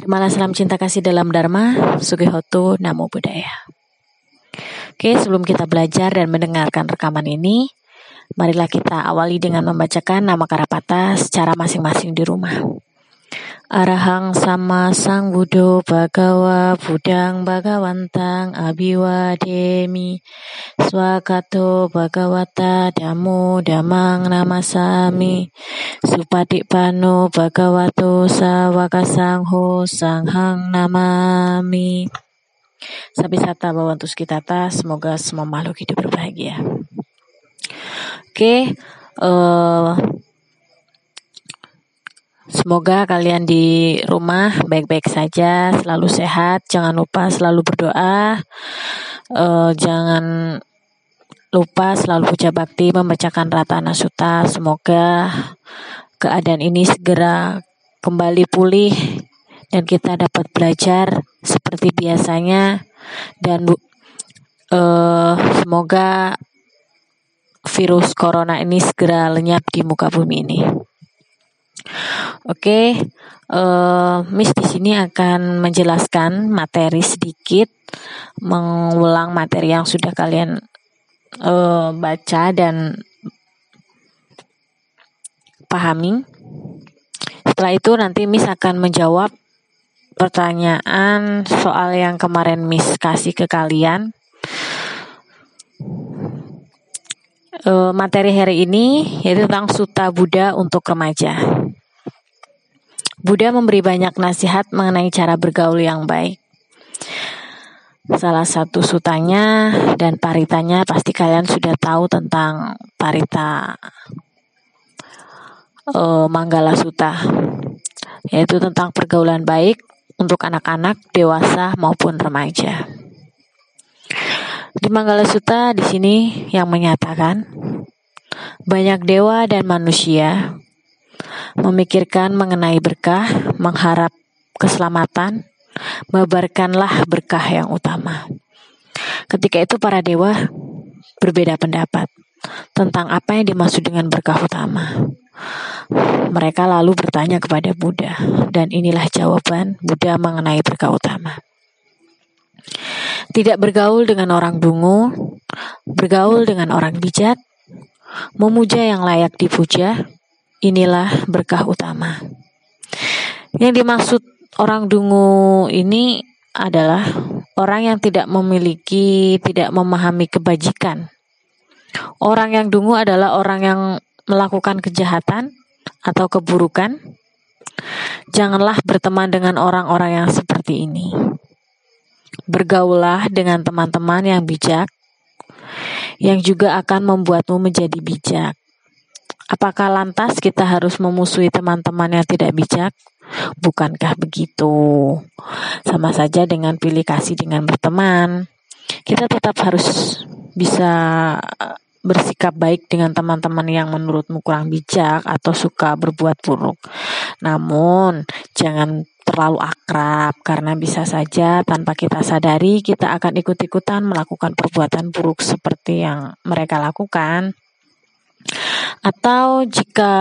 Terimalah salam cinta kasih dalam Dharma, Sugihoto, Namo Buddhaya. Oke, sebelum kita belajar dan mendengarkan rekaman ini, marilah kita awali dengan membacakan nama Karapata secara masing-masing di rumah. Arahang sama sang budo bagawa budang bagawantang abiwademi swakato bagawata damo damang namasami supadik pano bagawato sawakasangho sanghang namami. Sabi sata bawantus kitata semoga semua makhluk hidup berbahagia. Oke okay, uh, eh, Semoga kalian di rumah baik-baik saja, selalu sehat. Jangan lupa selalu berdoa. Uh, jangan lupa selalu puja bakti membacakan rata nasuta. Semoga keadaan ini segera kembali pulih dan kita dapat belajar seperti biasanya dan uh, semoga virus corona ini segera lenyap di muka bumi ini. Oke, uh, Miss di sini akan menjelaskan materi sedikit, mengulang materi yang sudah kalian uh, baca dan pahami. Setelah itu nanti Miss akan menjawab pertanyaan soal yang kemarin Miss kasih ke kalian. Uh, materi hari ini yaitu tentang Suta Buddha untuk remaja. Buddha memberi banyak nasihat mengenai cara bergaul yang baik. Salah satu sutanya dan paritanya pasti kalian sudah tahu tentang parita uh, Manggala Suta, yaitu tentang pergaulan baik untuk anak-anak, dewasa maupun remaja. Di Manggala Sutta di sini yang menyatakan banyak dewa dan manusia memikirkan mengenai berkah, mengharap keselamatan, mebarkanlah berkah yang utama. Ketika itu para dewa berbeda pendapat tentang apa yang dimaksud dengan berkah utama. Mereka lalu bertanya kepada Buddha, dan inilah jawaban Buddha mengenai berkah utama. Tidak bergaul dengan orang dungu, bergaul dengan orang bijak, memuja yang layak dipuja, inilah berkah utama. Yang dimaksud orang dungu ini adalah orang yang tidak memiliki, tidak memahami kebajikan. Orang yang dungu adalah orang yang melakukan kejahatan atau keburukan. Janganlah berteman dengan orang-orang yang seperti ini. Bergaulah dengan teman-teman yang bijak, yang juga akan membuatmu menjadi bijak. Apakah lantas kita harus memusuhi teman-teman yang tidak bijak? Bukankah begitu? Sama saja dengan pilih kasih dengan berteman. Kita tetap harus bisa eh, bersikap baik dengan teman-teman yang menurutmu kurang bijak atau suka berbuat buruk. Namun, jangan terlalu akrab karena bisa saja tanpa kita sadari kita akan ikut-ikutan melakukan perbuatan buruk seperti yang mereka lakukan. Atau jika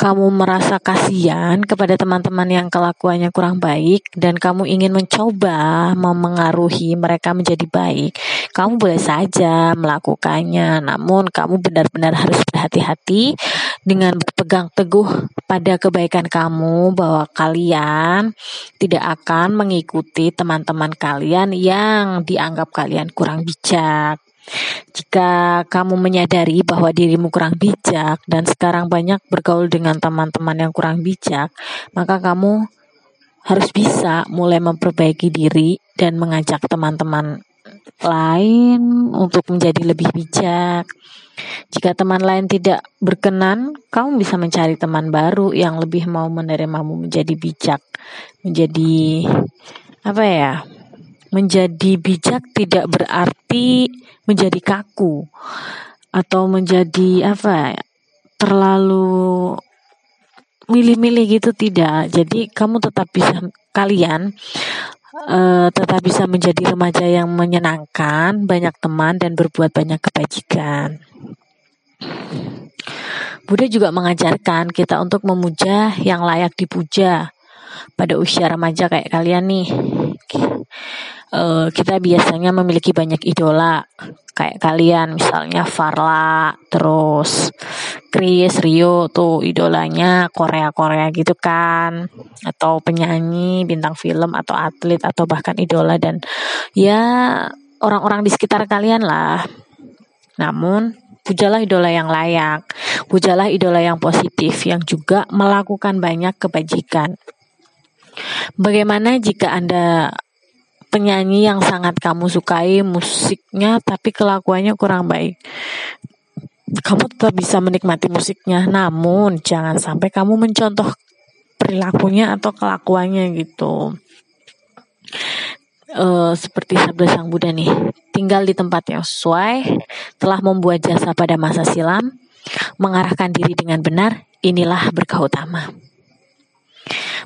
kamu merasa kasihan kepada teman-teman yang kelakuannya kurang baik dan kamu ingin mencoba memengaruhi mereka menjadi baik, kamu boleh saja melakukannya. Namun kamu benar-benar harus berhati-hati dengan berpegang teguh pada kebaikan kamu bahwa kalian tidak akan mengikuti teman-teman kalian yang dianggap kalian kurang bijak. Jika kamu menyadari bahwa dirimu kurang bijak dan sekarang banyak bergaul dengan teman-teman yang kurang bijak, maka kamu harus bisa mulai memperbaiki diri dan mengajak teman-teman lain untuk menjadi lebih bijak. Jika teman lain tidak berkenan, kamu bisa mencari teman baru yang lebih mau menerimamu menjadi bijak, menjadi apa ya? Menjadi bijak tidak berarti menjadi kaku atau menjadi apa ya, terlalu milih-milih gitu tidak. Jadi kamu tetap bisa kalian uh, tetap bisa menjadi remaja yang menyenangkan, banyak teman dan berbuat banyak kebajikan. Buddha juga mengajarkan kita untuk memuja yang layak dipuja, pada usia remaja kayak kalian nih uh, kita biasanya memiliki banyak idola kayak kalian misalnya Farla terus Chris Rio tuh idolanya Korea Korea gitu kan atau penyanyi bintang film atau atlet atau bahkan idola dan ya orang-orang di sekitar kalian lah. Namun pujalah idola yang layak pujalah idola yang positif yang juga melakukan banyak kebajikan. Bagaimana jika Anda penyanyi yang sangat kamu sukai musiknya tapi kelakuannya kurang baik. Kamu tetap bisa menikmati musiknya, namun jangan sampai kamu mencontoh perilakunya atau kelakuannya gitu. Uh, seperti sabda sang Buddha nih, tinggal di tempat yang sesuai, telah membuat jasa pada masa silam, mengarahkan diri dengan benar, inilah berkah utama.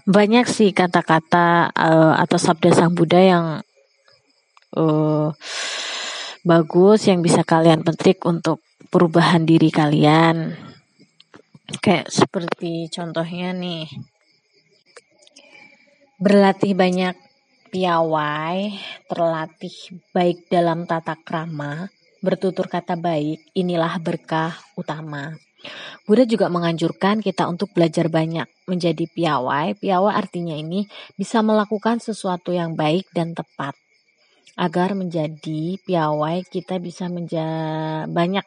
Banyak sih kata-kata uh, atau sabda Sang Buddha yang uh, bagus yang bisa kalian petik untuk perubahan diri kalian. Kayak seperti contohnya nih. Berlatih banyak piawai, terlatih baik dalam tata krama, bertutur kata baik, inilah berkah utama. Buddha juga menganjurkan kita untuk belajar banyak menjadi piawai. Piawai artinya ini bisa melakukan sesuatu yang baik dan tepat. Agar menjadi piawai kita bisa menja banyak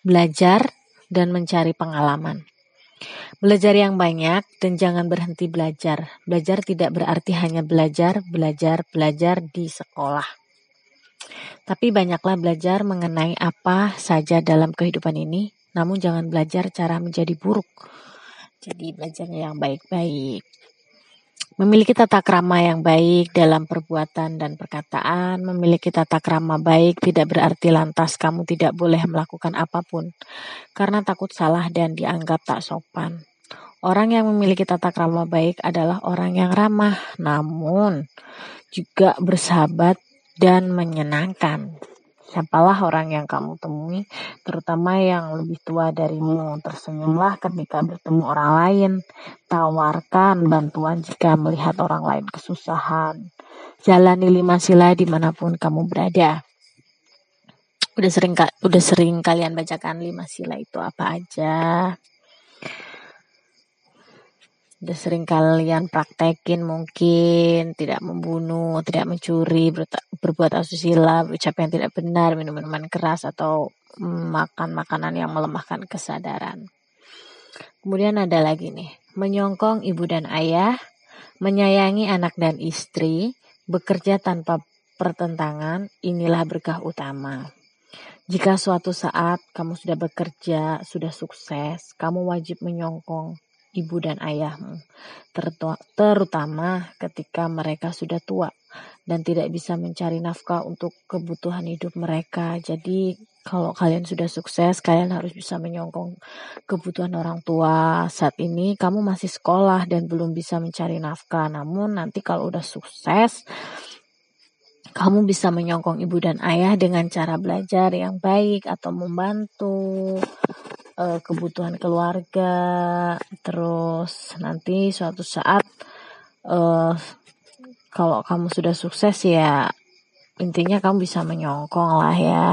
belajar dan mencari pengalaman. Belajar yang banyak dan jangan berhenti belajar. Belajar tidak berarti hanya belajar, belajar, belajar di sekolah. Tapi banyaklah belajar mengenai apa saja dalam kehidupan ini namun jangan belajar cara menjadi buruk. Jadi belajarnya yang baik-baik. Memiliki tata krama yang baik dalam perbuatan dan perkataan, memiliki tata krama baik tidak berarti lantas kamu tidak boleh melakukan apa pun karena takut salah dan dianggap tak sopan. Orang yang memiliki tata krama baik adalah orang yang ramah, namun juga bersahabat dan menyenangkan. Siapalah orang yang kamu temui, terutama yang lebih tua darimu. Tersenyumlah ketika bertemu orang lain. Tawarkan bantuan jika melihat orang lain kesusahan. Jalani lima sila di mana pun kamu berada. Udah sering udah sering kalian bacakan lima sila itu apa aja? Sering kalian praktekin mungkin tidak membunuh, tidak mencuri, berbuat asusila, ucap yang tidak benar, minum minuman keras atau makan makanan yang melemahkan kesadaran. Kemudian ada lagi nih, menyongkong ibu dan ayah, menyayangi anak dan istri, bekerja tanpa pertentangan, inilah berkah utama. Jika suatu saat kamu sudah bekerja, sudah sukses, kamu wajib menyongkong ibu dan ayahmu, terutama ketika mereka sudah tua dan tidak bisa mencari nafkah untuk kebutuhan hidup mereka. Jadi, kalau kalian sudah sukses, kalian harus bisa menyongkong kebutuhan orang tua. Saat ini kamu masih sekolah dan belum bisa mencari nafkah, namun nanti kalau udah sukses, kamu bisa menyongkong ibu dan ayah dengan cara belajar yang baik atau membantu uh, kebutuhan keluarga terus nanti suatu saat uh, kalau kamu sudah sukses ya intinya kamu bisa menyongkong lah ya.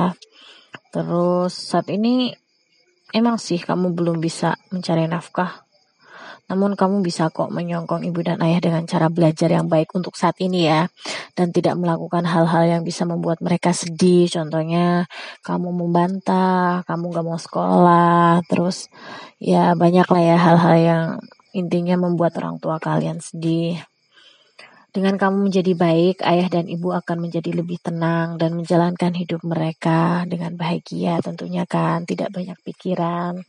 Terus saat ini emang sih kamu belum bisa mencari nafkah namun kamu bisa kok menyongkong ibu dan ayah dengan cara belajar yang baik untuk saat ini ya. Dan tidak melakukan hal-hal yang bisa membuat mereka sedih. Contohnya kamu membantah, kamu gak mau sekolah. Terus ya banyak lah ya hal-hal yang intinya membuat orang tua kalian sedih. Dengan kamu menjadi baik, ayah dan ibu akan menjadi lebih tenang dan menjalankan hidup mereka dengan bahagia tentunya kan, tidak banyak pikiran.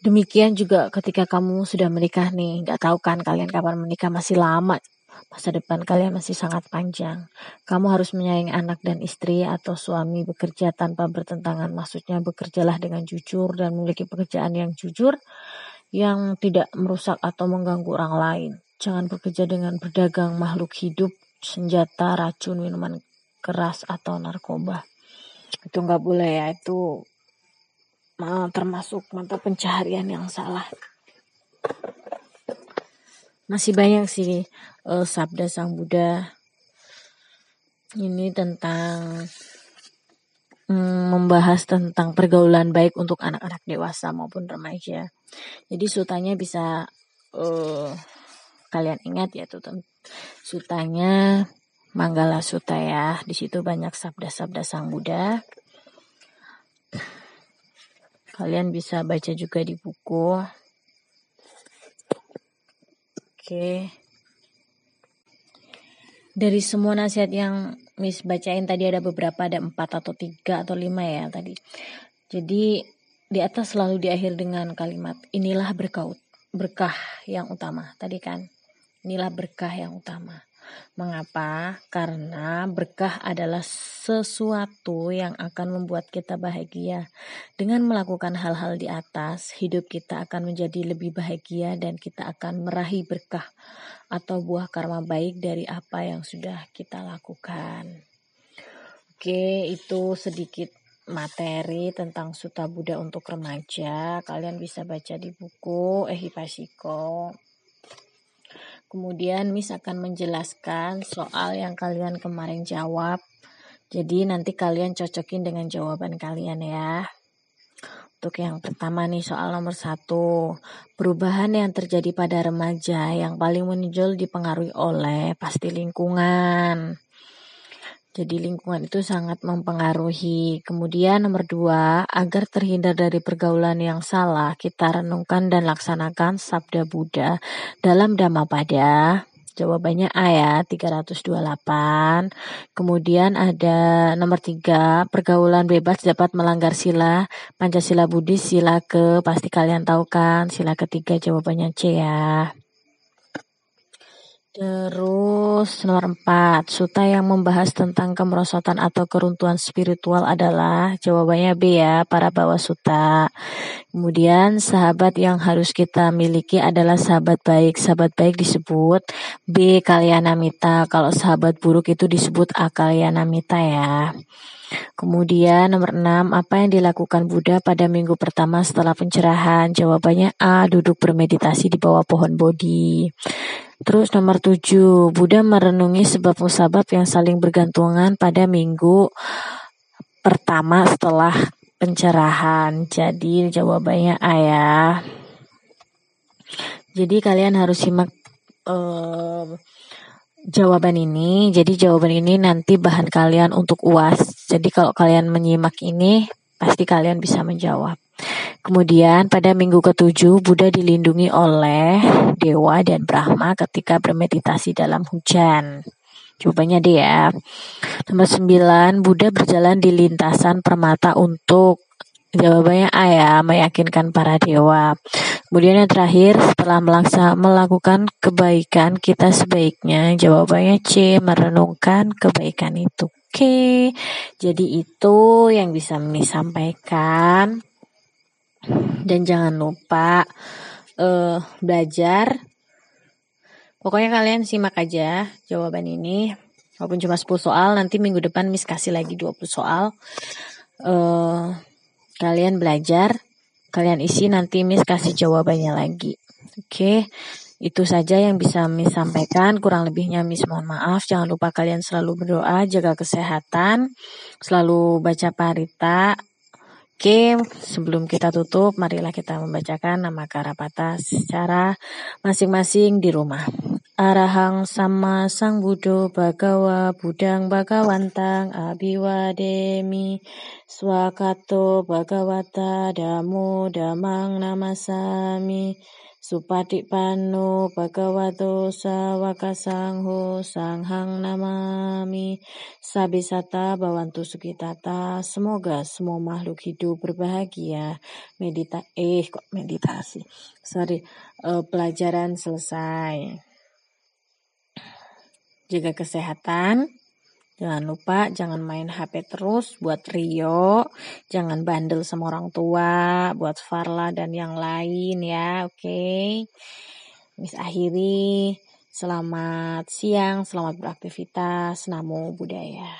Demikian juga ketika kamu sudah menikah nih, nggak tahu kan kalian kapan menikah masih lama, masa depan kalian masih sangat panjang. Kamu harus menyayangi anak dan istri atau suami bekerja tanpa bertentangan. Maksudnya bekerjalah dengan jujur dan memiliki pekerjaan yang jujur yang tidak merusak atau mengganggu orang lain. Jangan bekerja dengan berdagang makhluk hidup, senjata, racun, minuman keras atau narkoba. Itu nggak boleh ya, itu termasuk mata pencaharian yang salah. masih banyak sih uh, sabda sang Buddha ini tentang um, membahas tentang pergaulan baik untuk anak-anak dewasa maupun remaja. Jadi sutanya bisa uh, kalian ingat ya tuh sutanya Manggala Sutta ya. Di situ banyak sabda-sabda Sang Buddha. Kalian bisa baca juga di buku. Oke. Dari semua nasihat yang Miss bacain tadi ada beberapa, ada empat atau tiga atau lima ya tadi. Jadi di atas selalu diakhir dengan kalimat inilah berkah berkah yang utama tadi kan. Inilah berkah yang utama. Mengapa? Karena berkah adalah sesuatu yang akan membuat kita bahagia. Dengan melakukan hal-hal di atas, hidup kita akan menjadi lebih bahagia dan kita akan meraih berkah atau buah karma baik dari apa yang sudah kita lakukan. Oke, itu sedikit materi tentang Suta Buddha untuk remaja. Kalian bisa baca di buku Ehipasiko. Kemudian Miss akan menjelaskan soal yang kalian kemarin jawab. Jadi nanti kalian cocokin dengan jawaban kalian ya. Untuk yang pertama nih soal nomor satu. Perubahan yang terjadi pada remaja yang paling menonjol dipengaruhi oleh pasti lingkungan. Jadi lingkungan itu sangat mempengaruhi. Kemudian nomor dua, agar terhindar dari pergaulan yang salah, kita renungkan dan laksanakan Sabda Buddha dalam Dhammapada. Jawabannya A ya, 328. Kemudian ada nomor tiga, pergaulan bebas dapat melanggar sila. Pancasila Buddhis, sila ke, pasti kalian tahu kan. Sila ketiga jawabannya C ya. Terus nomor empat, suta yang membahas tentang kemerosotan atau keruntuhan spiritual adalah jawabannya B ya, para bawa suta. Kemudian sahabat yang harus kita miliki adalah sahabat baik. Sahabat baik disebut B kalyanamita. Kalau sahabat buruk itu disebut A kalyanamita ya. Kemudian nomor 6, apa yang dilakukan Buddha pada minggu pertama setelah pencerahan? Jawabannya A, duduk bermeditasi di bawah pohon bodhi. Terus nomor tujuh, Buddha merenungi sebab musabab yang saling bergantungan pada minggu pertama setelah pencerahan. Jadi jawabannya A ya. Jadi kalian harus simak uh, jawaban ini. Jadi jawaban ini nanti bahan kalian untuk UAS. Jadi kalau kalian menyimak ini, pasti kalian bisa menjawab. Kemudian pada minggu ketujuh Buddha dilindungi oleh dewa dan Brahma ketika bermeditasi dalam hujan. Jawabannya D ya. Nomor sembilan Buddha berjalan di lintasan permata untuk Jawabannya A ya, meyakinkan para dewa. Kemudian yang terakhir, setelah melaksa, melakukan kebaikan, kita sebaiknya, jawabannya C, merenungkan kebaikan itu. Oke, jadi itu yang bisa Mimi sampaikan dan jangan lupa uh, belajar pokoknya kalian simak aja jawaban ini. Walaupun cuma 10 soal nanti minggu depan Miss kasih lagi 20 soal. Uh, kalian belajar kalian isi nanti Miss kasih jawabannya lagi. Oke? Okay? itu saja yang bisa Miss sampaikan. Kurang lebihnya Miss mohon maaf. Jangan lupa kalian selalu berdoa jaga kesehatan selalu baca parita. Oke, sebelum kita tutup, marilah kita membacakan nama Karapata secara masing-masing di rumah. Arahang sama sang Buddho Bagawa Budang Bagawantang Abiwademi Swakato Bagawata Damo Damang Namasami Supatikpano Bhagavato Sawakasangho Sanghang Namami Sabisata Bawantu Sukitata Semoga semua makhluk hidup berbahagia. Medita Eh kok meditasi? Sorry uh, Pelajaran selesai Jaga kesehatan Jangan lupa jangan main HP terus buat Rio, jangan bandel sama orang tua, buat Farla dan yang lain ya, oke. Okay? Miss akhiri, selamat siang, selamat beraktivitas, namo budaya.